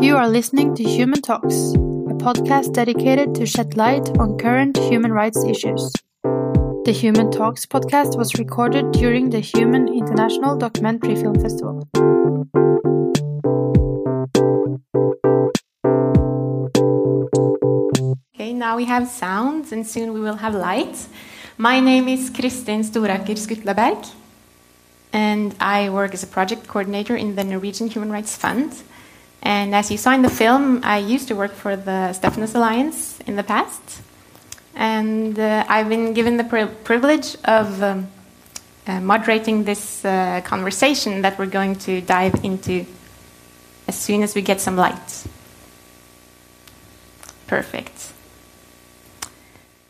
You are listening to Human Talks, a podcast dedicated to shed light on current human rights issues. The Human Talks podcast was recorded during the Human International Documentary Film Festival. Okay, now we have sounds and soon we will have lights. My name is Kristin Storaker Skutlaberg and I work as a project coordinator in the Norwegian Human Rights Fund. And as you saw in the film, I used to work for the Stefanus Alliance in the past. And uh, I've been given the pri privilege of um, uh, moderating this uh, conversation that we're going to dive into as soon as we get some light. Perfect.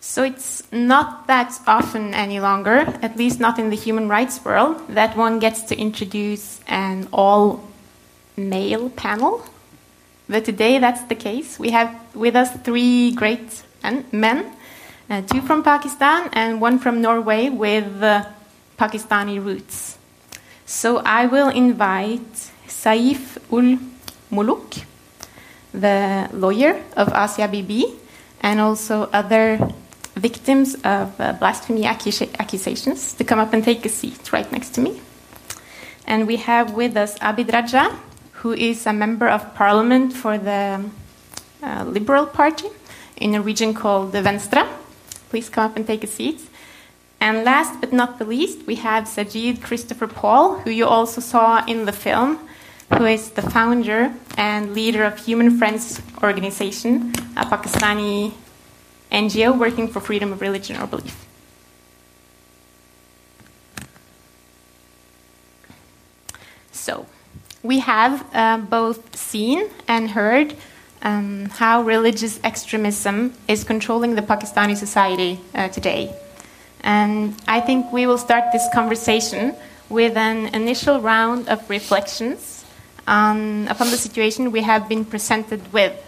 So it's not that often any longer, at least not in the human rights world, that one gets to introduce an all male panel. But today that's the case. We have with us three great men, uh, two from Pakistan and one from Norway with uh, Pakistani roots. So I will invite Saif ul Muluk, the lawyer of Asia Bibi, and also other victims of uh, blasphemy accusations to come up and take a seat right next to me. And we have with us Abid Raja, who is a member of parliament for the uh, Liberal Party in a region called the Venstre. Please come up and take a seat. And last but not the least, we have Sajid Christopher Paul, who you also saw in the film, who is the founder and leader of Human Friends Organization, a Pakistani NGO working for freedom of religion or belief. So, we have uh, both seen and heard um, how religious extremism is controlling the Pakistani society uh, today. And I think we will start this conversation with an initial round of reflections on, upon the situation we have been presented with.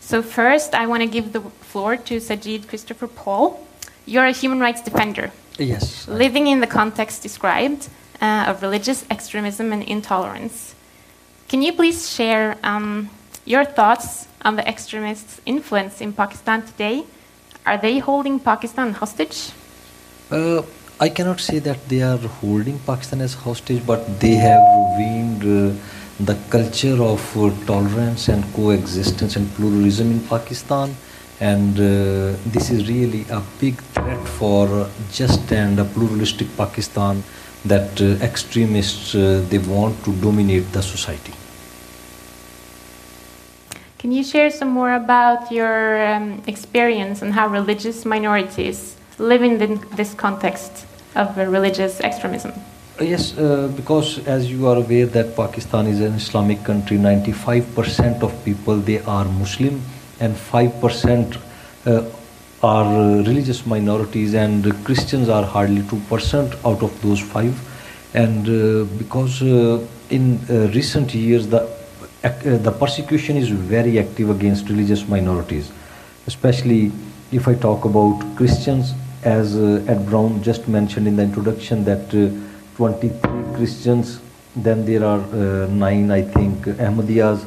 So, first, I want to give the floor to Sajid Christopher Paul. You're a human rights defender. Yes. Living in the context described uh, of religious extremism and intolerance. Can you please share um, your thoughts on the extremists' influence in Pakistan today? Are they holding Pakistan hostage? Uh, I cannot say that they are holding Pakistan as hostage, but they have ruined uh, the culture of uh, tolerance and coexistence and pluralism in Pakistan. And uh, this is really a big threat for just and a pluralistic Pakistan that uh, extremists uh, they want to dominate the society. Can you share some more about your um, experience and how religious minorities live in the, this context of uh, religious extremism? Uh, yes, uh, because as you are aware that Pakistan is an Islamic country, 95% of people they are Muslim and 5% uh, are uh, religious minorities and Christians are hardly 2% out of those five. And uh, because uh, in recent years the, the persecution is very active against religious minorities, especially if I talk about Christians, as Ed Brown just mentioned in the introduction that 23 Christians, then there are nine, I think, Ahmadiyas,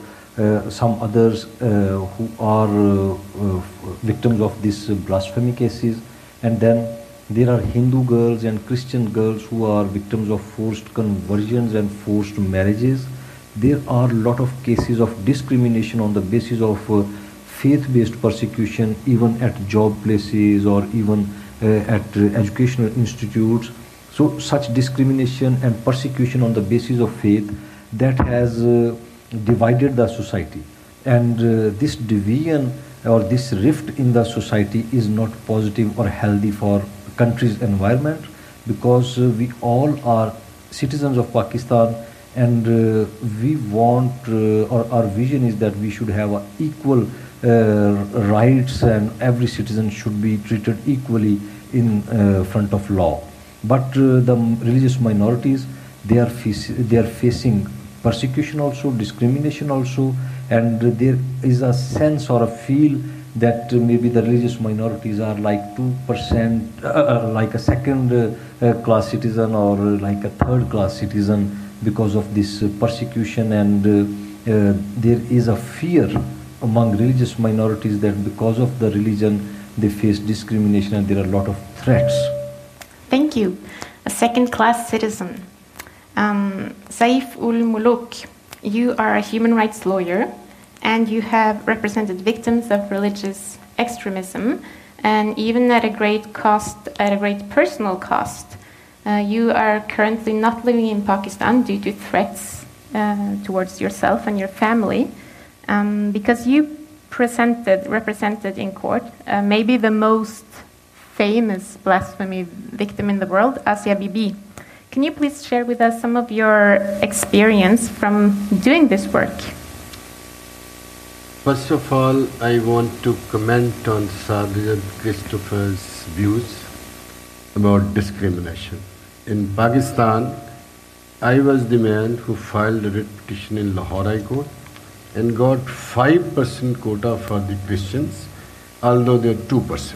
some others uh, who are uh, victims of these blasphemy cases and then there are Hindu girls and Christian girls who are victims of forced conversions and forced marriages. There are a lot of cases of discrimination on the basis of uh, faith-based persecution even at job places or even uh, at uh, educational institutes. So such discrimination and persecution on the basis of faith that has divided the society. And uh, this division or this rift in the society is not positive or healthy for country's environment because uh, we all are citizens of Pakistan and uh, we want uh, or our vision is that we should have equal uh, rights and every citizen should be treated equally in uh, front of law. But the religious minorities they are they are facing persecution also, discrimination also, and there is a sense or a feel that maybe the religious minorities are like 2%, uh, uh, like a second uh, class citizen or like a third class citizen because of this persecution and uh, there is a fear among religious minorities that because of the religion they face discrimination and there are a lot of threats. Thank you. A second class citizen. Um, Saif ul Muluk, you are a human rights lawyer and you have represented victims of religious extremism and even at a great cost, at a great personal cost. Uh, you are currently not living in Pakistan due to threats uh, towards yourself and your family um, because you presented, represented in court uh, maybe the most famous blasphemy victim in the world, Asia Bibi. Can you please share with us some of your experience from doing this work? First of all, I want to comment on Sajid Christopher's views about discrimination. In Pakistan, I was the man who filed a writ petition in Lahore High Court and got 5% quota for the Christians, although they are 2%.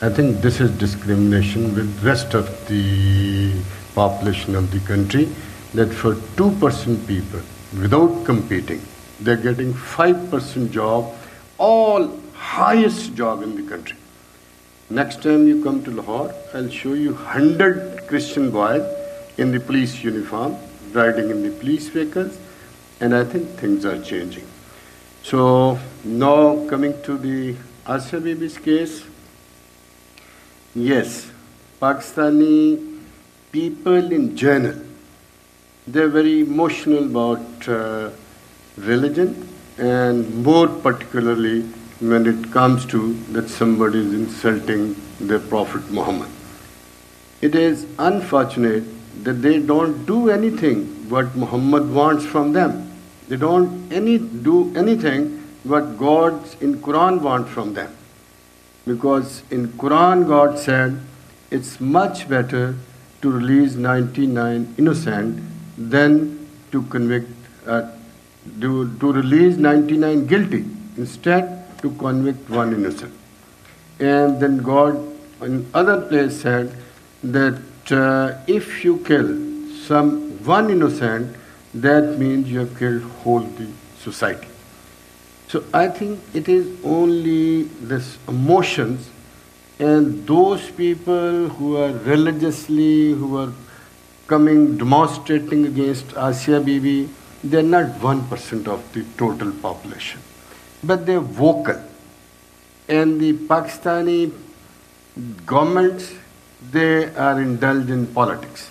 I think this is discrimination with rest of the population of the country that for 2% people without competing they're getting 5% job all highest job in the country. Next time you come to lahore i'll show you 100 christian boys in the police uniform riding in the police vehicles and i think things are changing. So now coming to the Asia Bibi's case. Yes pakistani people in general they're very emotional about uh, religion and more particularly when it comes to that somebody is insulting the Prophet Muhammad. It is unfortunate that they don't do anything what Muhammad wants from them. They don't any do anything what God in Quran wants from them. Because in Quran God said it's much better to release 99 innocent than to convict uh, to, to release 99 guilty, instead to convict one innocent. And then God, in other place, said that uh, if you kill some one innocent, that means you have killed whole the society. So I think it is only this emotions and those people who are religiously, who are coming demonstrating against Asia Bibi, they're not 1% of the total population, but they're vocal. And the Pakistani governments, they are indulged in politics.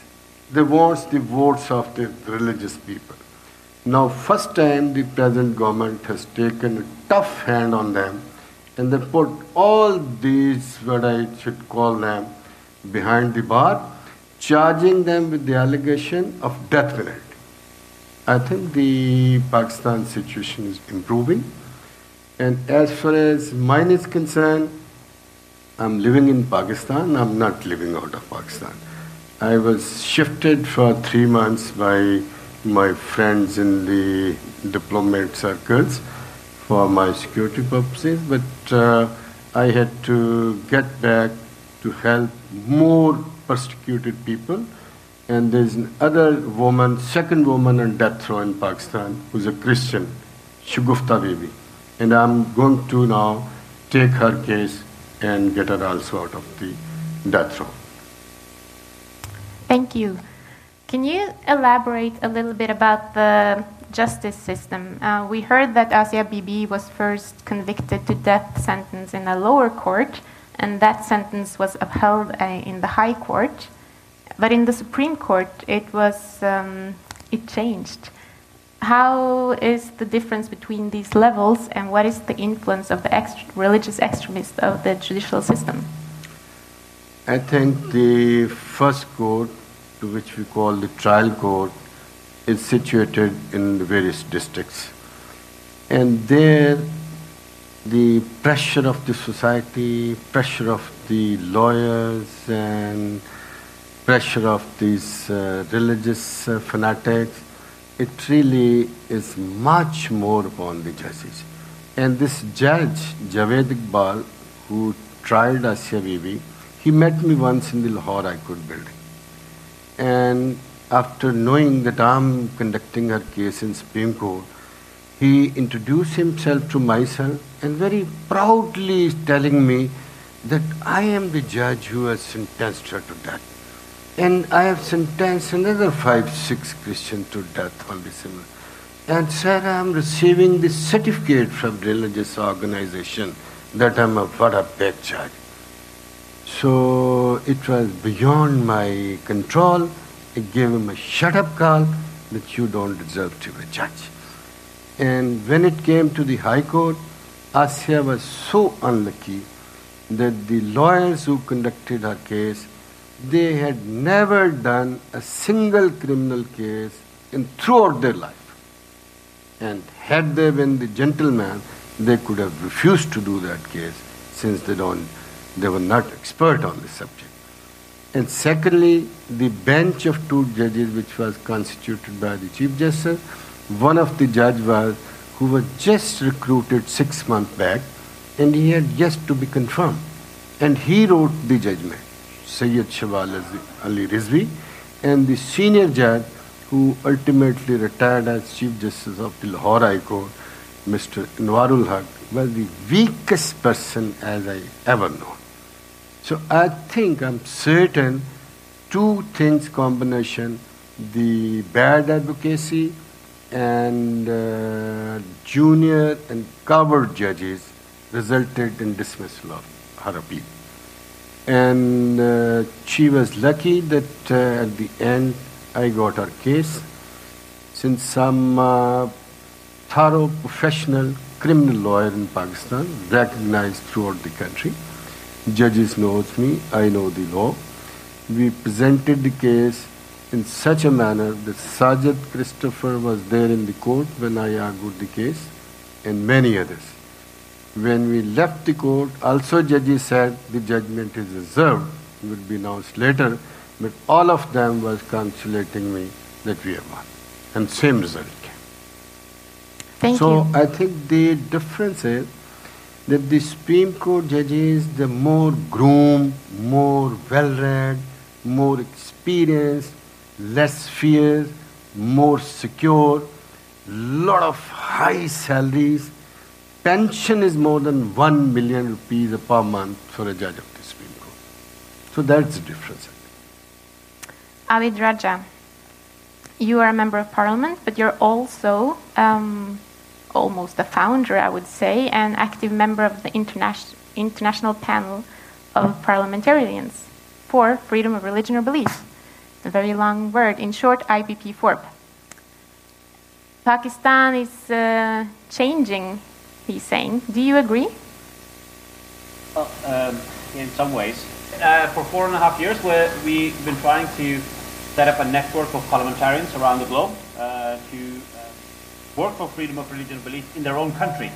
They want the votes of the religious people. Now, first time the present government has taken a tough hand on them and they put all these, what I should call them, behind the bar, charging them with the allegation of death penalty. I think the Pakistan situation is improving. And as far as mine is concerned, I'm living in Pakistan, I'm not living out of Pakistan. I was shifted for three months by my friends in the diplomat circles for my security purposes, but uh, I had to get back to help more persecuted people and there's another woman, second woman on death row in Pakistan, who's a Christian, Shagufta Bibi. And I'm going to now take her case and get her also out of the death row. Thank you. Can you elaborate a little bit about the justice system? Uh, we heard that Asia Bibi was first convicted to death sentence in a lower court, and that sentence was upheld uh, in the high court. But in the Supreme Court, it was um, it changed. How is the difference between these levels, and what is the influence of the religious extremists of the judicial system? I think the first court, to which we call the trial court, is situated in the various districts, and there the pressure of the society, pressure of the lawyers, and pressure of these uh, religious uh, fanatics, it really is much more upon the judges. And this judge, Javed Iqbal, who tried Asia Bibi, he met me once in the Lahore High Court building. And after knowing that I'm conducting her case in Supreme Court, he introduced himself to myself and very proudly is telling me that I am the judge who has sentenced her to death. And I have sentenced another five, six Christians to death on this. And sir, I am receiving this certificate from religious organization that I'm a what a big judge. So it was beyond my control. I gave him a shut up call that you don't deserve to be a judge. And when it came to the High Court, Asia was so unlucky that the lawyers who conducted her case, they had never done a single criminal case in throughout their life. And had they been the gentlemen, they could have refused to do that case since they don't they were not expert on the subject. And secondly, the bench of two judges which was constituted by the Chief Justice, one of the judge was who was just recruited six months back and he had just to be confirmed. And he wrote the judgment, Sayyid Shahbaz Ali Rizvi, and the senior judge who ultimately retired as Chief Justice of the Lahore High Court, Mr. Anwarul Haq, was the weakest person as I ever known. So I think I'm certain two things combination the bad advocacy and uh, junior and covered judges resulted in dismissal of her appeal. And uh, she was lucky that uh, at the end I got her case since some uh, thorough professional criminal lawyer in Pakistan recognized throughout the country Judges knows me, I know the law. We presented the case in such a manner that Sajid Christopher was there in the court when I argued the case and many others. When we left the court, also judges said the judgment is reserved, will be announced later, but all of them was congratulating me that we have won. And same result came. Thank so you. I think the difference is that the Supreme Court judges, the more groomed, more well-read, more experienced, less fear, more secure, lot of high salaries. Pension is more than one million rupees per month for a judge of the Supreme Court. So that's the difference. Abid Raja, you are a member of parliament, but you're also um, almost a founder, I would say, and active member of the interna- international panel of parliamentarians for freedom of religion or belief. A very long word. In short, IPP4. Pakistan is uh, changing, he's saying. Do you agree? Well, um, in some ways. Uh, for four and a half years, we have been trying to set up a network of parliamentarians around the globe uh, to work for freedom of religion and belief in their own country.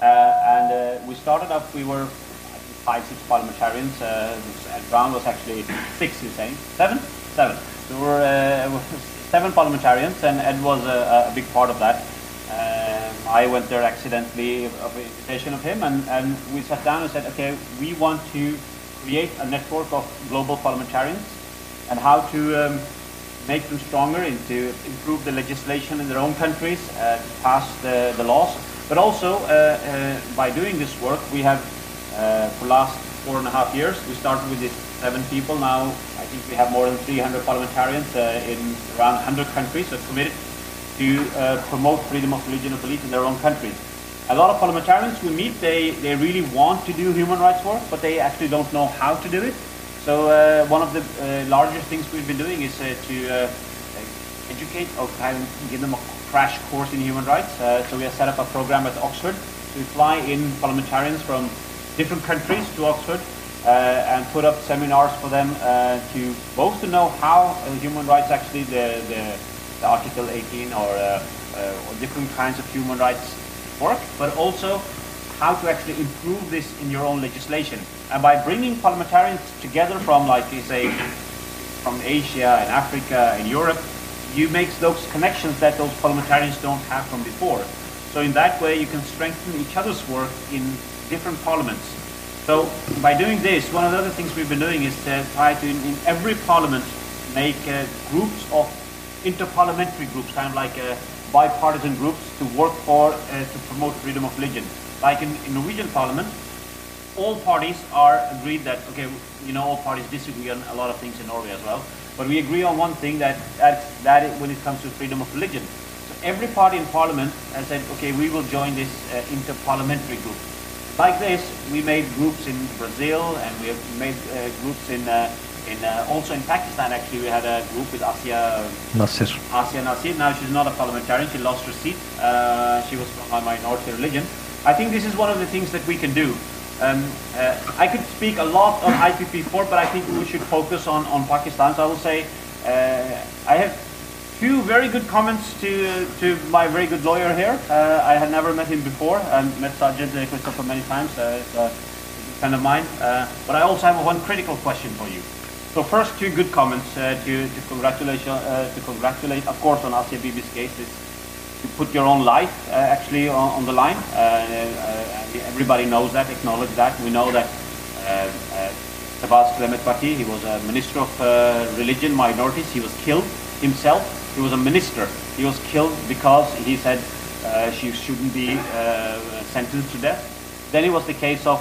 Uh, and uh, we started off, we were five, six parliamentarians. Uh, Brown was actually six, you're saying? Seven? Seven. We were uh, seven parliamentarians, and Ed was a, a big part of that. Um, I went there accidentally of invitation of him, and, and we sat down and said, okay, we want to create a network of global parliamentarians and how to um, make them stronger and to improve the legislation in their own countries, uh, to pass the, the laws. But also, uh, uh, by doing this work, we have, uh, for last four and a half years, we started with these seven people. Now, I think we have more than 300 parliamentarians uh, in around 100 countries that are committed to promote freedom of religion and belief in their own countries. A lot of parliamentarians we meet, they, they really want to do human rights work, but they actually don't know how to do it. So uh, one of the uh, largest things we've been doing is uh, to uh, educate or give them a crash course in human rights. Uh, so we have set up a program at Oxford to fly in parliamentarians from different countries to Oxford uh, and put up seminars for them to both to know how human rights actually the, the, the Article 18 or, or different kinds of human rights work, but also how to actually improve this in your own legislation. And by bringing parliamentarians together from, like you say, from Asia and Africa and Europe, you make those connections that those parliamentarians don't have from before. So in that way, you can strengthen each other's work in different parliaments. So by doing this, one of the other things we've been doing is to try to, in, in every parliament, make uh, groups of interparliamentary groups, kind of like uh, bipartisan groups to work for, uh, to promote freedom of religion. Like in, in Norwegian parliament, all parties are agreed that, okay, you know, all parties disagree on a lot of things in Norway as well, but we agree on one thing that, that, that when it comes to freedom of religion. So every party in parliament has said, okay, we will join this uh, inter-parliamentary group. Like this, we made groups in Brazil and we have made uh, groups in, uh, in uh, also in Pakistan. Actually, we had a group with Asia Nasir. Asia Nasir. Now she's not a parliamentarian. She lost her seat. Uh, she was from a minority religion. I think this is one of the things that we can do. Um, uh, I could speak a lot on IPP4, but I think we should focus on, on Pakistan. So I will say uh, I have two very good comments to, to my very good lawyer here. Uh, I had never met him before. I met Sajid uh, Christopher many times. Uh, it's a friend of mine. Uh, but I also have one critical question for you. So first, two good comments uh, to, to, congratulate, uh, to congratulate, of course, on Bibi's case. Is you put your own life uh, actually on, on, the line. Uh, uh, everybody knows that, acknowledge that. We know that Clement Bhatti, he was a minister of religion, minorities. He was killed himself. He was a minister. He was killed because he said she shouldn't be sentenced to death. Then it was the case of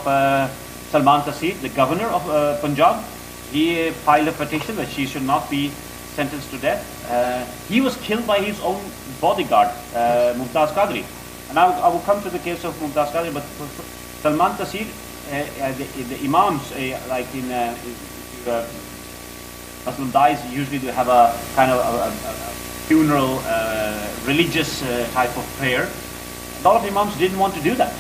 Salman Taseer, the governor of Punjab. He filed a petition that she should not be sentenced to death. Uh, he was killed by his own bodyguard, uh, Mumtaz Qadri. And I, I, will come to the case of Mumtaz Qadri, but Salman Taseer, uh, uh, the, the, imams, uh, like in, uh, uh, Muslim dies, usually they have a kind of a, a, a funeral, religious type of prayer. A lot of imams didn't want to do that.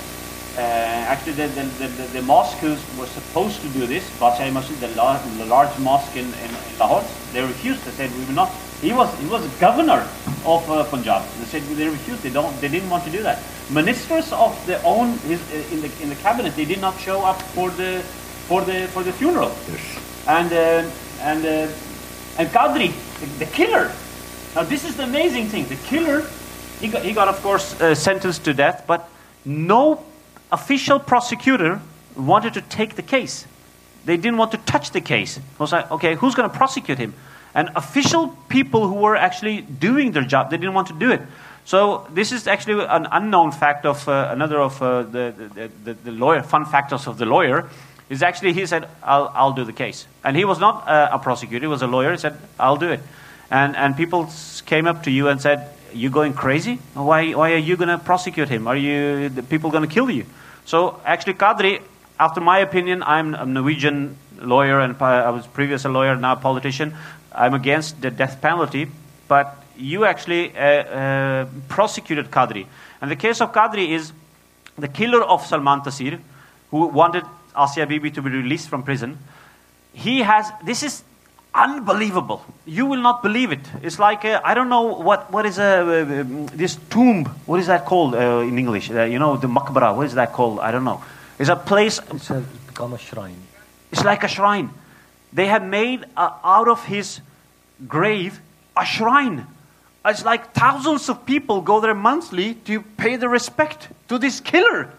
actually, the, the, the, the mosques were supposed to do this, Badshahi Masjid, the, large, mosque in, in Lahore, they refused. They said, we will not he was he was governor of uh, Punjab. They said they refused. They don't. They didn't want to do that. Ministers of their own his, uh, in the in the cabinet they did not show up for the for the for the funeral. Yes. And uh, and uh, and Qadri, the, the, killer. Now this is the amazing thing. The killer, he got he got of course uh, sentenced to death, but no official prosecutor wanted to take the case. They didn't want to touch the case. I was like, okay, who's going to prosecute him? And official people who were actually doing their job, they didn't want to do it. So this is actually an unknown fact of uh, another of uh, the, the, the, lawyer, fun factors of the lawyer, is actually he said, I'll, I'll do the case. And he was not uh, a prosecutor, he was a lawyer, he said, I'll do it. And, and people came up to you and said, you going crazy? Why, why are you going to prosecute him? Are you, the people going to kill you? So actually Qadri, after my opinion, I'm a Norwegian lawyer and I was previous a lawyer, now a politician. I'm against the death penalty, but you actually uh, uh, prosecuted Qadri. And the case of Qadri is the killer of Salman Taseer, who wanted Asia Bibi to be released from prison. He has, this is unbelievable. You will not believe it. It's like, uh, I don't know what, what is a, uh, uh, this tomb, what is that called uh, in English? you know, the makbara, what is that called? I don't know. It's a place. It's a, become a shrine. It's like a shrine. They have made out of his grave a shrine. It's like thousands of people go there monthly to pay the respect to this killer.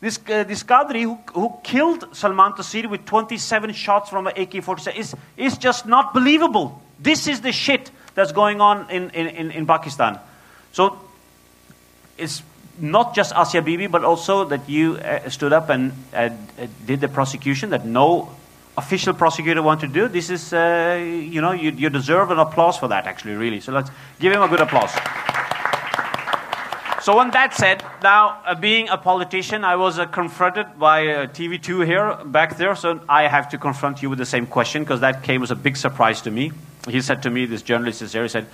This, uh, this Qadri who, who killed Salman Taseer with 27 shots from an AK 47 is, is just not believable. This is the shit that's going on in, in, in Pakistan. So it's not just Asia Bibi, but also that you uh, stood up and uh, did the prosecution that no official prosecutor wanted to do. This is, uh, you know, you, you deserve an applause for that, actually, really. So let's give him a good applause. So, when that said, now uh, being a politician, I was uh, confronted by uh, TV2 here, back there, so I have to confront you with the same question because that came as a big surprise to me. He said to me, this journalist is here, he said,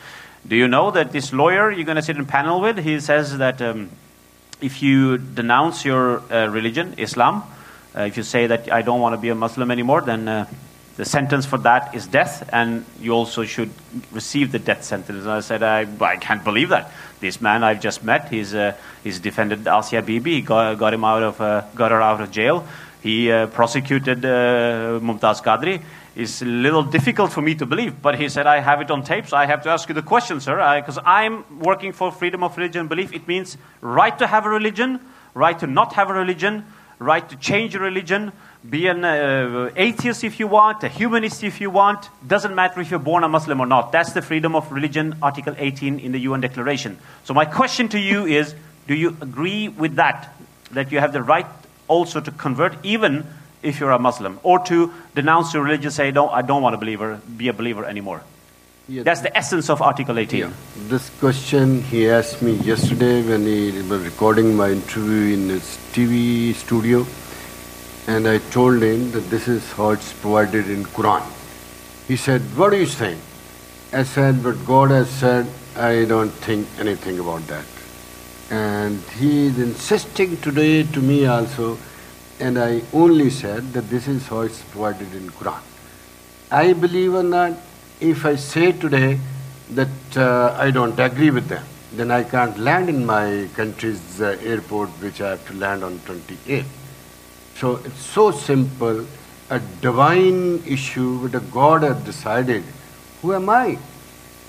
Do you know that this lawyer you're going to sit in panel with, he says that um, if you denounce your uh, religion, Islam, uh, if you say that I don't want to be a Muslim anymore, then uh, the sentence for that is death, and you also should receive the death sentence. And I said, I, I can't believe that. This man I've just met, he's, uh, he's defended Asia Bibi, he got, got, him out of, uh, got her out of jail. He uh, prosecuted uh, Mumtaz Qadri. It's a little difficult for me to believe, but he said, I have it on tape, so I have to ask you the question, sir, because I'm working for freedom of religion and belief. It means right to have a religion, right to not have a religion, right to change your religion, be an uh, atheist if you want, a humanist if you want. Doesn't matter if you're born a Muslim or not. That's the freedom of religion, Article 18 in the UN Declaration. So my question to you is, do you agree with that? That you have the right also to convert, even if you're a Muslim, or to denounce your religion, say, no, I don't want to believer, be a believer anymore. Yeah. That's the essence of Article 18. Yeah. This question he asked me yesterday when he was recording my interview in his TV studio and I told him that this is how it's provided in Quran. He said, What are you saying? I said, But God has said, I don't think anything about that. And he is insisting today to me also, and I only said that this is how it's provided in Quran. I believe or not, if I say today that uh, I don't agree with them, then I can't land in my country's uh, airport, which I have to land on 28th. So it's so simple, a divine issue which a God has decided. Who am I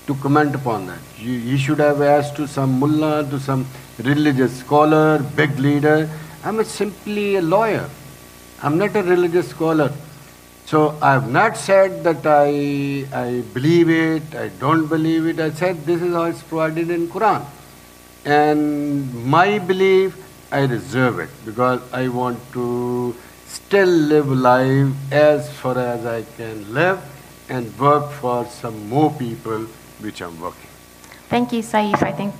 to comment upon that? You, he should have asked to some mullah, to some religious scholar, big leader. I'm a simply a lawyer. I'm not a religious scholar. So I have not said that I, I believe it, I don't believe it. I said this is how it's provided in Quran. And my belief I reserve it because I want to still live life as far as I can live and work for some more people which I'm working. Thank you, Saif. I think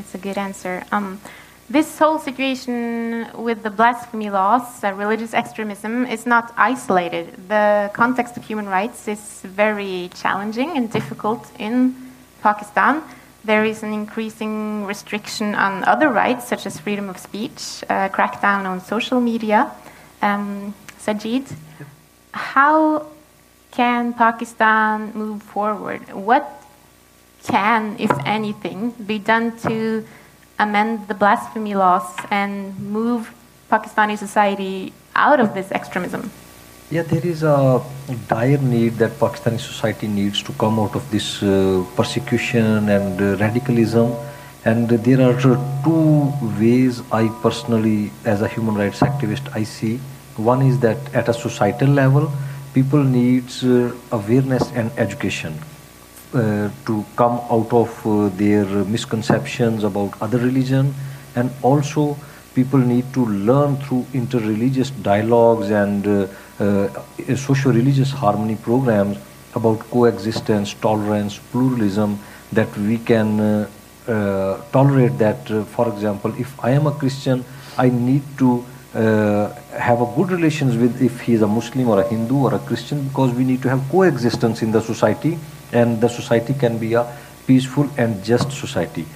that's a good answer. Um, this whole situation with the blasphemy laws, uh, religious extremism, is not isolated. The context of human rights is very challenging and difficult in Pakistan there is an increasing restriction on other rights, such as freedom of speech, uh, crackdown on social media. Um, Sajid, how can Pakistan move forward? What can, if anything, be done to amend the blasphemy laws and move Pakistani society out of this extremism? Yeah, there is a dire need that Pakistani society needs to come out of this uh, persecution and uh, radicalism. And there are two ways I personally, as a human rights activist, I see. One is that at a societal level, people needs uh, awareness and education uh, to come out of uh, their misconceptions about other religion. And also people need to learn through inter-religious dialogues and uh, uh, socio-religious harmony programs about coexistence, tolerance, pluralism, that we can uh, tolerate that, for example, if I am a Christian, I need to have a good relations with if he is a Muslim or a Hindu or a Christian because we need to have coexistence in the society and the society can be a peaceful and just society.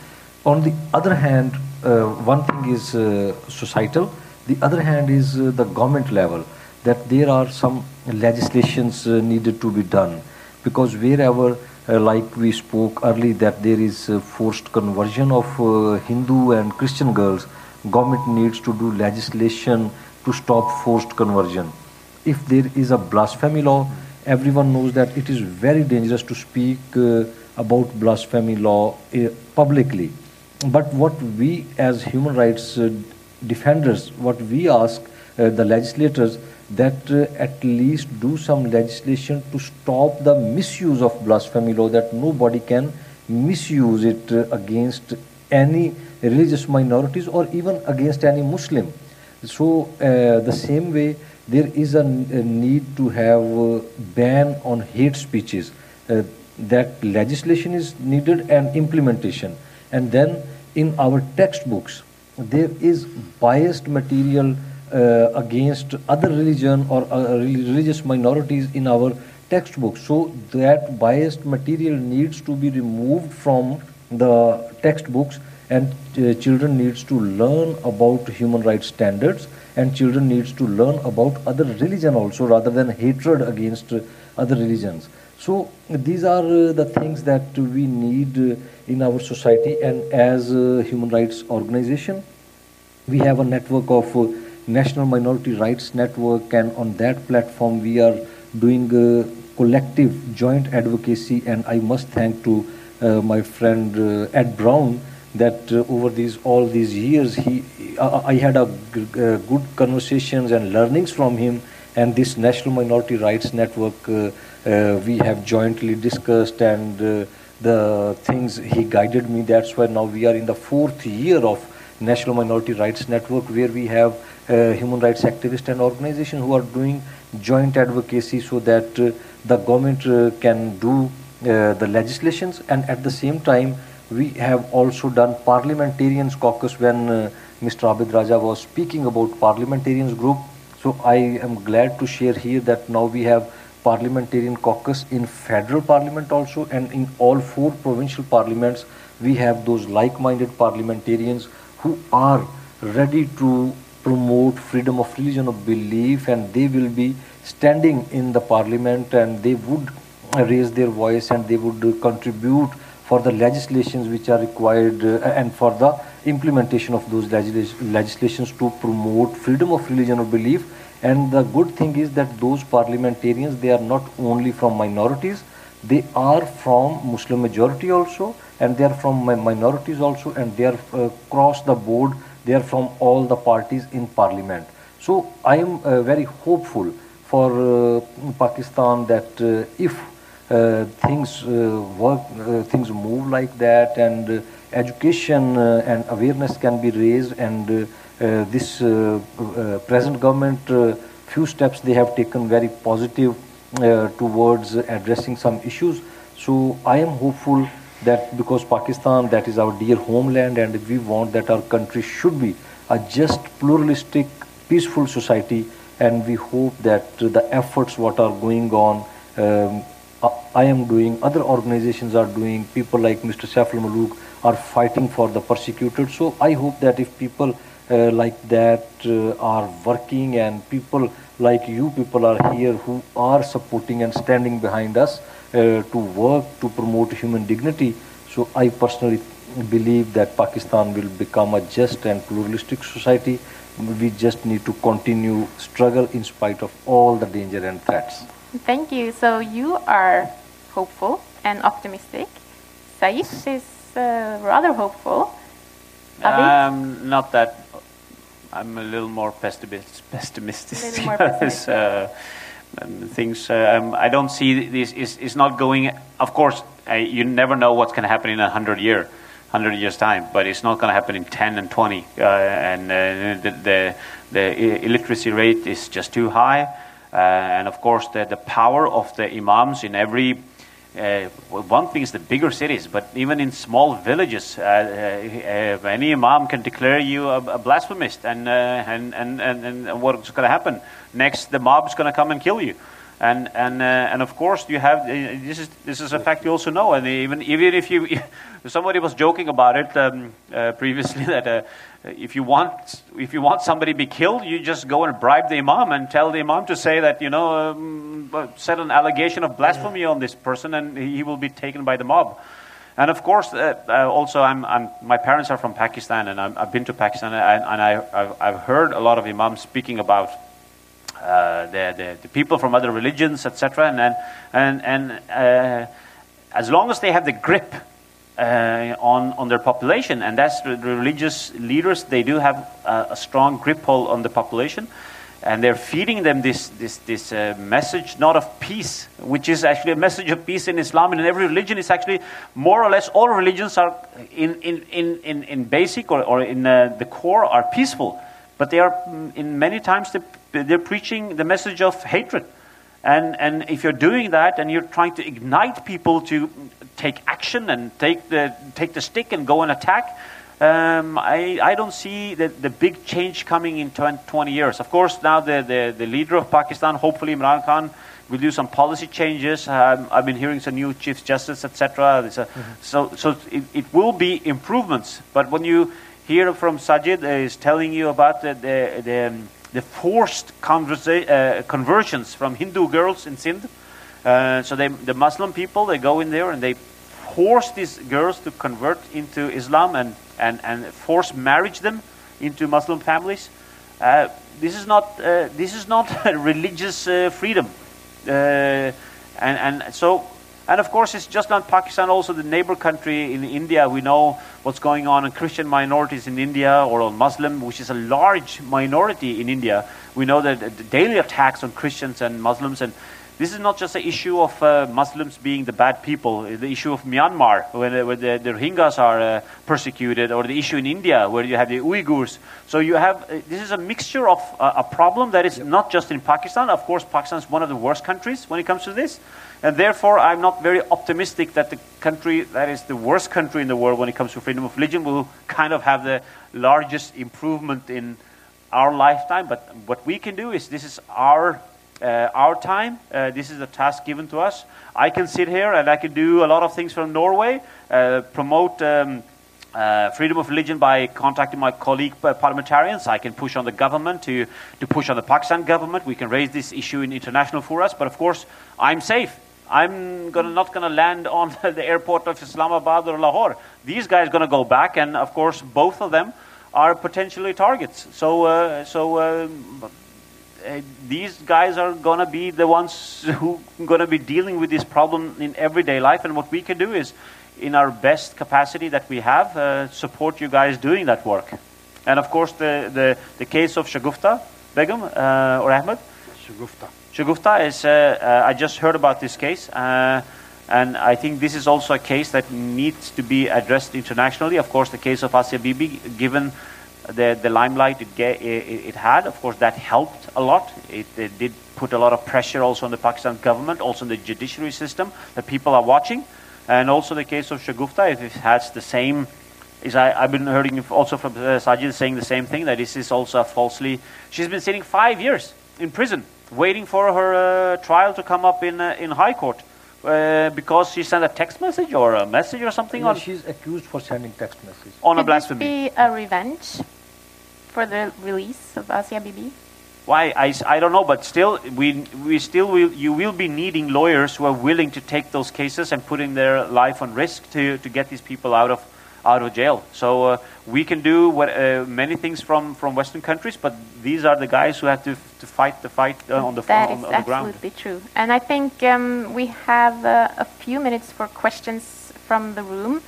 On the other hand, uh, one thing is uh, societal, the other hand is the government level that there are some legislations uh, needed to be done. Because wherever uh, like we spoke early that there is uh, forced conversion of uh, Hindu and Christian girls government needs to do legislation to stop forced conversion. If there is a blasphemy law everyone knows that it is very dangerous to speak uh, about blasphemy law uh, publicly. But what we as human rights defenders what we ask the legislators that uh, at least do some legislation to stop the misuse of blasphemy law that nobody can misuse it uh, against any religious minorities or even against any muslim. So uh, the same way there is a, a need to have a ban on hate speeches uh, that legislation is needed and implementation and then in our textbooks there is biased material uh, against other religion or uh, religious minorities in our textbooks. So that biased material needs to be removed from the textbooks and uh, children needs to learn about human rights standards and children needs to learn about other religion also rather than hatred against uh, other religions so these are uh, the things that we need uh, in our society and as a human rights organization we have a network of National Minority Rights Network, and on that platform we are doing collective joint advocacy. And I must thank to uh, my friend uh, Ed Brown that uh, over these all these years he I had a g- good conversations and learnings from him And this National Minority Rights Network, uh, uh, we have jointly discussed and uh, the things he guided me. That's why now we are in the fourth year of National Minority Rights Network, where we have uh, human rights activists and organizations who are doing joint advocacy so that uh, the government uh, can do the legislations and at the same time we have also done parliamentarians caucus when uh, Mr. Abid Raja was speaking about parliamentarians group. So I am glad to share here that now we have parliamentarian caucus in federal parliament also and in all four provincial parliaments we have those like-minded parliamentarians who are ready to promote freedom of religion of belief and they will be standing in the parliament and they would raise their voice and they would contribute for the legislations which are required uh, and for the implementation of those legislations to promote freedom of religion or belief. And the good thing is that those parliamentarians they are not only from minorities they are from muslim majority also and they are from minorities also and they are uh, across the board they are from all the parties in parliament. So i am uh, very hopeful for uh, pakistan that uh, if Uh, things uh, work, uh, things move like that, and uh, education uh, and awareness can be raised. And this present government, few steps they have taken very positive towards addressing some issues. So I am hopeful that because Pakistan, that is our dear homeland, and we want that our country should be a just pluralistic, peaceful society, and we hope that the efforts what are going on um, I am doing, other organizations are doing, people like Mr. Saiful Malook are fighting for the persecuted. So I hope that if people uh, like that uh, are working and people like you people are here who are supporting and standing behind us uh, to work to promote human dignity. So I personally believe that Pakistan will become a just and pluralistic society. We just need to continue struggle in spite of all the danger and threats. Thank you. So you are hopeful and optimistic. Saif is uh, rather hopeful. Um, not that. I'm a little more pessimist, pessimistic. A little more pessimistic. uh, things. Uh, um, I don't see this is is not going. Of course, uh, you never know what's going to happen in a hundred year, hundred years time. But it's not going to happen in ten and twenty. Uh, and uh, the, the the illiteracy rate is just too high. Uh, and of course, the, the power of the imams in every uh, one thing is the bigger cities, but even in small villages, uh, uh, any imam can declare you a, a blasphemist, and, uh, and, and, and, and what's going to happen? Next, the mob's going to come and kill you. And, and, uh, and of course, you have this is, this is a fact you also know. And even, even if you, somebody was joking about it um, previously that if you want if you want somebody to be killed, you just go and bribe the imam and tell the imam to say that you know um, set an allegation of blasphemy on this person, and he will be taken by the mob. And of course, uh, uh, also, I'm, I'm, my parents are from Pakistan, and i have been to Pakistan, and, and I, have heard a lot of imams speaking about uh, the, the, the, people from other religions, etc. And and and uh, as long as they have the grip uh, on, on their population, and that's the, religious leaders. They do have a, a, strong grip hold on the population, and they're feeding them this this this uh, message, not of peace, which is actually a message of peace in Islam and in every religion. Is actually more or less all religions are in in in in, in basic or, or in uh, the core are peaceful, but they are mm, in many times they're, they're preaching the message of hatred. And, and if you're doing that and you're trying to ignite people to take action and take the, take the stick and go and attack, um, I, I don't see the, the big change coming in 20 years. Of course, now the, the, the leader of Pakistan, hopefully Imran Khan, will do some policy changes. Um, I've been hearing some new chief justice, etc. Mm-hmm. So, so it, it will be improvements. But when you hear from Sajid uh, is telling you about the, the, the um, the forced uh, conversions from Hindu girls in Sindh. Uh, so they, the Muslim people, they go in there and they force these girls to convert into Islam and, and, and force marriage them into Muslim families. Uh, this is not uh, this is not religious uh, freedom, uh, and and so And of course, it's just not Pakistan, also the neighbor country in India. We know what's going on in Christian minorities in India or on Muslim, which is a large minority in India. We know that the daily attacks on Christians and Muslims and this is not just an issue of uh, Muslims being the bad people, the issue of Myanmar, where, where the, the Rohingyas are uh, persecuted, or the issue in India, where you have the Uyghurs. So you have, uh, this is a mixture of uh, a problem that is not just in Pakistan. Of course, Pakistan is one of the worst countries when it comes to this. And therefore, I'm not very optimistic that the country that is the worst country in the world when it comes to freedom of religion will kind of have the largest improvement in our lifetime. But what we can do is this is our uh, our time. Uh, this is a task given to us. I can sit here and I can do a lot of things from Norway, uh, promote um, uh, freedom of religion by contacting my colleague uh, parliamentarians. I can push on the government to, to push on the Pakistan government. We can raise this issue in international forums. But of course, I'm safe. I'm gonna, not going to land on the airport of Islamabad or Lahore. These guys are going to go back, and of course, both of them are potentially targets. So, uh, so uh, these guys are going to be the ones who are going to be dealing with this problem in everyday life. And what we can do is, in our best capacity that we have, uh, support you guys doing that work. And of course, the, the, the case of Shagufta Begum uh, or Ahmed. Shagufta. Shagufta is, uh, uh, I just heard about this case. Uh, and I think this is also a case that needs to be addressed internationally. Of course, the case of Asia Bibi, given the, the limelight it, get, it, it, had. Of course, that helped a lot. It, it, did put a lot of pressure also on the Pakistan government, also in the judiciary system that people are watching. And also the case of Shagufta, if it has the same, is I, have been hearing also from uh, Sajid saying the same thing, that this is also a falsely, she's been sitting five years in prison, waiting for her uh, trial to come up in, uh, in High Court. Uh, because she sent a text message or a message or something yeah, on she's accused for sending text messages on Could a blasphemy this be a revenge for the release of Asia Bibi? Why? I, I don't know, but still, we, we still will, you will be needing lawyers who are willing to take those cases and putting their life on risk to, to get these people out of, out of jail. So uh, we can do what, uh, many things from, from Western countries, but these are the guys who have to, to fight the fight uh, on the That on, is on the ground. absolutely true. And I think um, we have uh, a few minutes for questions from the room.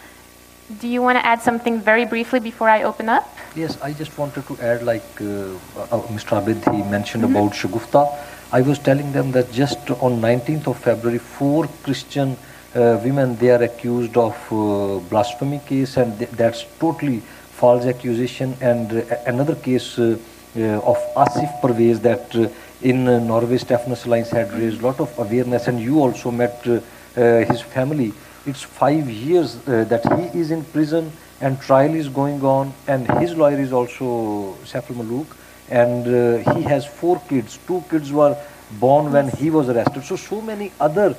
Do you want to add something very briefly before I open up? Yes, I just wanted to add, like uh, uh, Mr. Abid, he mentioned about Shagufta. I was telling them that just on 19th of February, four Christian uh, women they are accused of uh, blasphemy case, and th- that's totally false accusation. And uh, another case uh, uh, of Asif Pervez that uh, in uh, Norway, Stefanus Alliance had raised a lot of awareness, and you also met uh, uh, his family. It's five years uh, that he is in prison and trial is going on and his lawyer is also Saiful Malook and uh, he has four kids. Two kids were born when he was arrested. So, so many other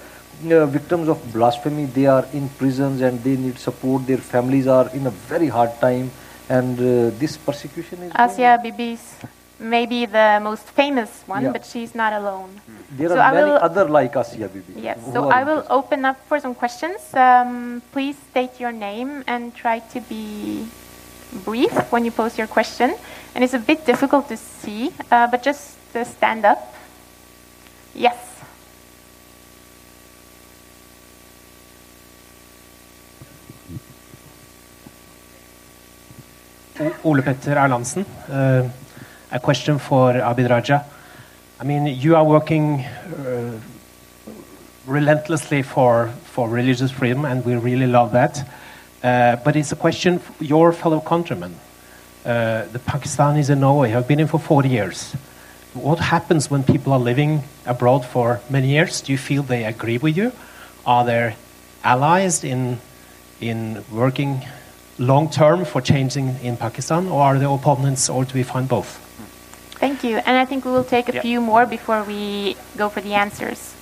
uh, victims of blasphemy, they are in prisons and they need support. Their families are in a very hard time and uh, this persecution is Asia Bibi is maybe the most famous one, Yeah. but she's not alone. There So are I many will- other like Asiya Bibi. Yes, so I will interested. open up for some questions. Um, please state your name and try to be brief when you pose your question. And it's a bit difficult to see, uh, but just uh, stand up. Yes. Ole Petter Erlandsen. Uh, a question for Abid Raja. I mean, you are working uh, relentlessly for, for religious freedom, and we really love that. Uh, but it's a question for your fellow countrymen. Uh, the Pakistanis in Norway have been in for 40 years. What happens when people are living abroad for many years? Do you feel they agree with you? Are there allies in, in working long term for changing in Pakistan, or are they opponents, or do we find both? Thank you. And I think we will take a Yeah. few more before we go for the answers.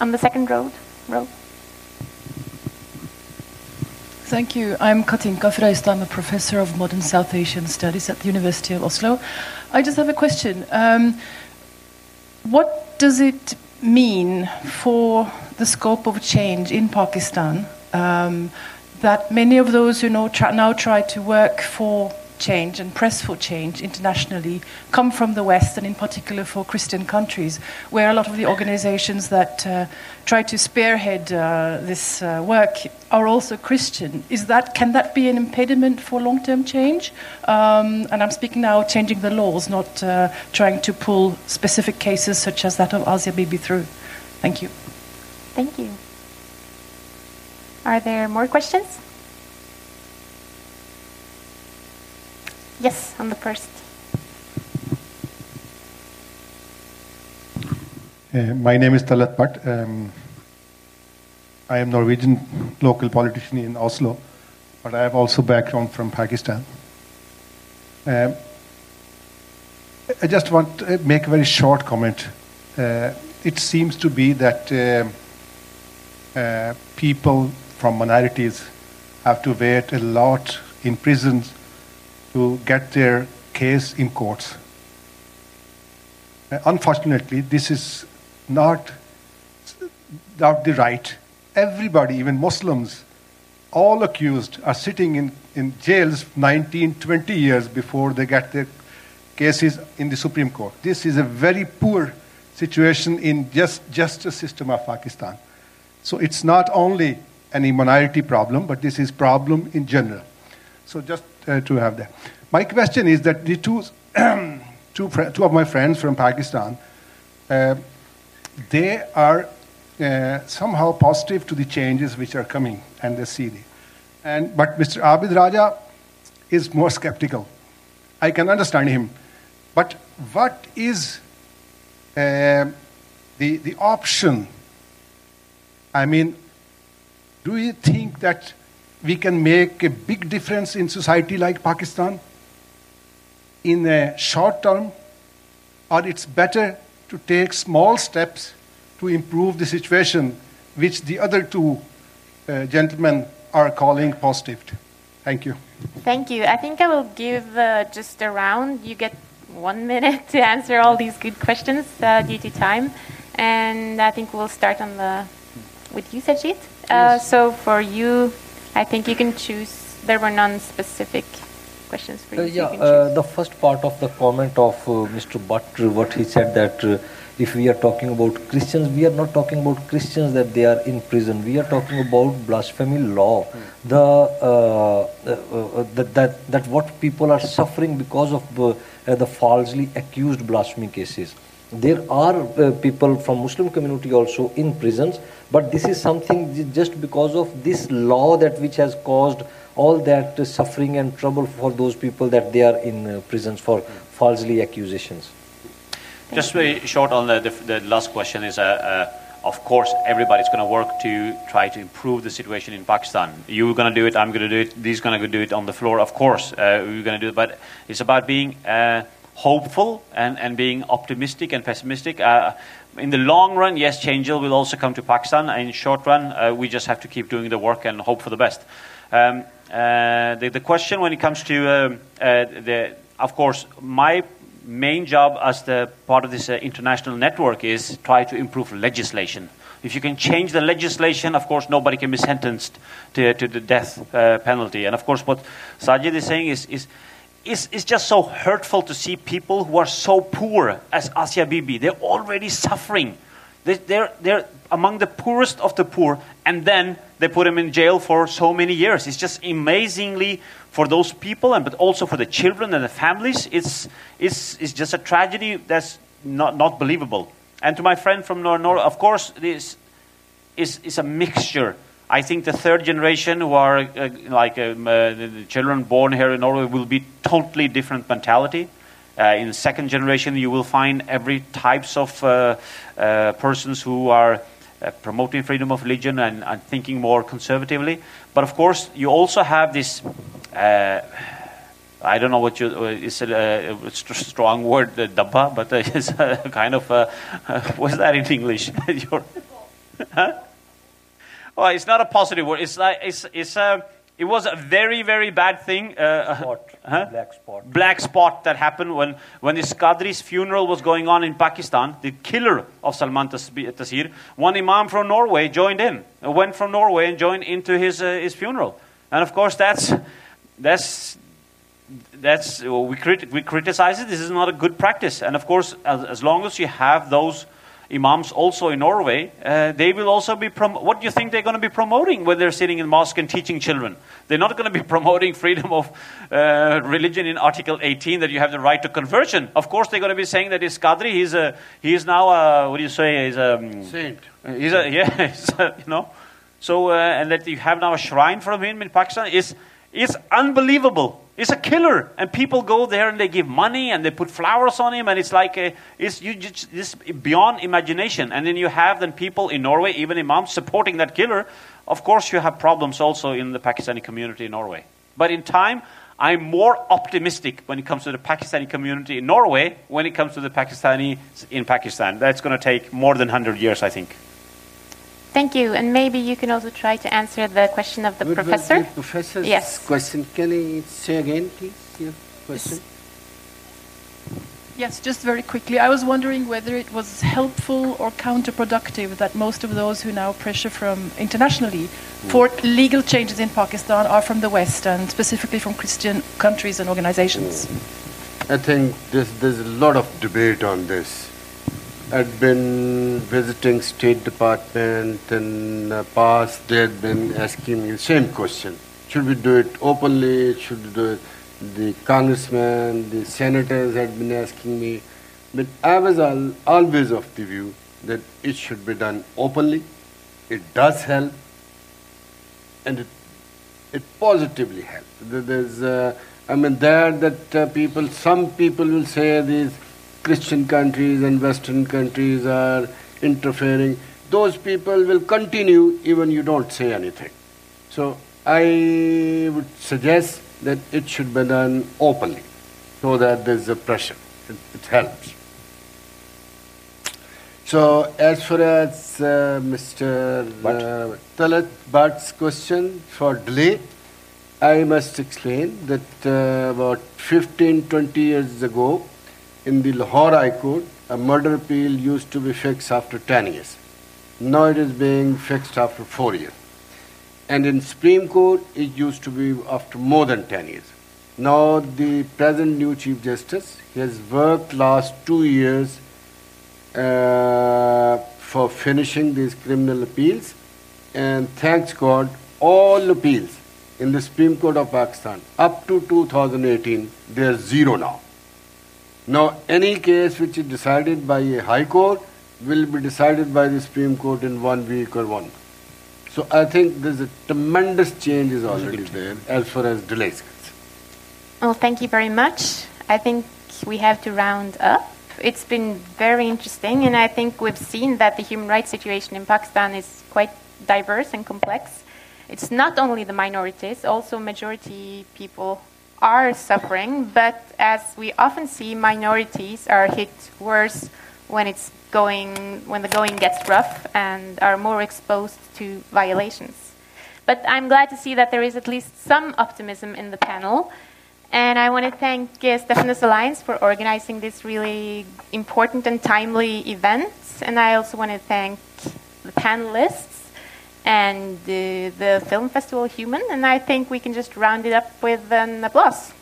On the second row. row. Thank you. I'm Kathinka Frøystad. I'm a professor of modern South Asian studies at the University of Oslo. I just have a question. Um, what does it mean for the scope of change in Pakistan um, that many of those who know, try, now try to work for change and press for change internationally come from the West, and in particular for Christian countries, where a lot of the organizations that uh, try to spearhead uh, this uh, work are also Christian. Is that can that be an impediment for long-term change? Um, and I'm speaking now changing the laws, not uh, trying to pull specific cases such as that of Asia Bibi through. Thank you. Thank you. Are there more questions? Yes, on the first. Uh, my name is Talat Bhatt. Um, I am Norwegian local politician in Oslo, but I have also background from Pakistan. Um, I just want to make a very short comment. Uh, it seems to be that uh, uh, people from minorities have to wait a lot in prisons to get their case in courts. Uh, unfortunately, this is not, not the right. Everybody, even Muslims, all accused are sitting in, in jails 19, 20 years before they get their cases in the Supreme Court. This is a very poor situation in just justice system of Pakistan. So it's not only any minority problem, but this is problem in general. So just uh, to have that. My question is that the two, two, two of my friends from Pakistan, uh, they are uh, somehow positive to the changes which are coming, and they see it. And, but Mr. Abid Raja is more skeptical. I can understand him. But what is uh, the, the option? I mean, do you think that we can make a big difference in society like Pakistan in the short term, or it's better to take small steps to improve the situation, which the other two uh, gentlemen are calling positive. Thank you. Thank you. I think I will give uh, just a round. You get one minute to answer all these good questions uh, due to time, and I think we'll start on the with you, Sajid. Uh, so for you, I think you can choose. There were none specific questions for you. Uh, yeah, you uh, the first part of the comment of uh, Mr. Bhatt, uh, what he said that uh, if we are talking about Christians, we are not talking about Christians that they are in prison. We are talking about blasphemy law. The uh, uh, uh, that, that that what people are suffering because of uh, uh, the falsely accused blasphemy cases. There are uh, people from Muslim community also in prisons, but this is something just because of this law that which has caused all that uh, suffering and trouble for those people that they are in uh, prisons for falsely accusations. Just very short on the, the, the last question is, uh, uh, of course, everybody's going to work to try to improve the situation in Pakistan. You're going to do it, I'm going to do it, these going to do it on the floor. Of course, uh, we're going to do it, but it's about being hopeful and, and being optimistic and pessimistic. Uh, in the long run, yes, change will also come to Pakistan. In short run, uh, we just have to keep doing the work and hope for the best. Um, uh, the, the question when it comes to um, uh, the, of course, my main job as the part of this uh, international network is try to improve legislation. If you can change the legislation, of course, nobody can be sentenced to, to the death uh, penalty. And of course, what Sajid is saying is, is it's, it's just so hurtful to see people who are so poor as Asia Bibi. They're already suffering. They, they're, they're among the poorest of the poor, and then they put them in jail for so many years. It's just amazingly for those people, and but also for the children and the families. It's, it's, it's just a tragedy that's not, not believable. And to my friend from Nor, Nor of course, this is, is a mixture. I think the third generation, who are uh, like um, uh, the, children born here in Norway, will be totally different mentality. Uh, in the second generation, you will find every types of uh, uh, persons who are uh, promoting freedom of religion and, and thinking more conservatively. But of course, you also have this. I don't know what you is a, a st- strong word, uh, dabba, but it's kind of what's that in English? Huh? Well, it's not a positive word. It's like it's it's a. It was a very very bad thing. Uh, Spot, huh? black spot. black spot that happened when, when this Qadri's funeral was going on in Pakistan, the killer of Salman Tas- Taseer, one imam from Norway joined in, uh, went from Norway and joined into his, uh, his funeral. And of course, that's, that's, that's we, crit- we criticize it. This is not a good practice. And of course, as, as long as you have those imams also in Norway, uh, they will also be. Prom- what do you think they're going to be promoting when they're sitting in mosque and teaching children? They're not going to be promoting freedom of uh, religion in Article 18 that you have the right to conversion. Of course, they're going to be saying that he's Qadri. He's a he is now a, what do you say? He's a Saint. He's a yeah. He's a, you know. So uh, and that you have now a shrine from him in Pakistan is is unbelievable. It's a killer, and people go there and they give money and they put flowers on him, and it's like a, it's you just beyond imagination. And then you have then people in Norway, even imams, supporting that killer. Of course, you have problems also in the Pakistani community in Norway. But in time, I'm more optimistic when it comes to the Pakistani community in Norway when it comes to the Pakistani in Pakistan. That's going to take more than 100 years, I think. Thank you. And maybe you can also try to answer the question of the What was professor. the professor's Yes. question. Can you say again, please, your question? Yes, just very quickly. I was wondering whether it was helpful or counterproductive that most of those who now pressure from internationally for mm. legal changes in Pakistan are from the West and specifically from Christian countries and organizations. Mm. I think there's, there's a lot of debate on this. I've been visiting State Department in the past. They had been asking me the same question: Should we do it openly? Should we do it? The congressmen, the senators had been asking me, but I was al- always of the view that it should be done openly. It does help, and it it positively helps. There's, uh, I mean, there that uh, people, some people will say these Christian countries and Western countries are interfering. Those people will continue even you don't say anything. So I would suggest that it should be done openly, so that there's a pressure. It, it helps. So as far as uh, Mr. Uh, Talat Bhatt's question for delay, I must explain that uh, about 15, 20 years ago, in the Lahore High Court, a murder appeal used to be fixed after 10 years. Now it is being fixed after 4 years. And in Supreme Court, it used to be after more than 10 years. Now the present new Chief Justice, he has worked last two years uh, for finishing these criminal appeals, and thanks God, all appeals in the Supreme Court of Pakistan up to 2018, they are zero now. Now, any case which is decided by a High Court will be decided by the Supreme Court in one week or one. month. So I think there's a tremendous change is already there as far as delays concerned. Well, thank you very much. I think we have to round up. It's been very interesting, and I think we've seen that the human rights situation in Pakistan is quite diverse and complex. It's not only the minorities, also majority people are suffering, but as we often see, minorities are hit worse when it's going when the going gets rough and are more exposed to violations. But I'm glad to see that there is at least some optimism in the panel. And I want to thank uh, Stefanus Alliance for organizing this really important and timely event. And I also want to thank the panelists and uh, the Film Festival Human. And I think we can just round it up with an applause.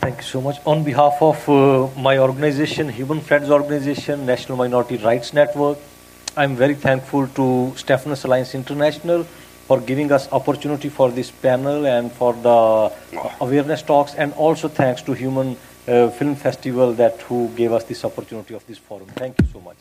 Thank you so much. On behalf of uh, my organization, Human Friends Organization, National Minority Rights Network, I'm very thankful to Stefanus Alliance International for giving us opportunity for this panel and for the awareness talks, and also thanks to Human Film Festival that who gave us this opportunity of this forum. Thank you so much.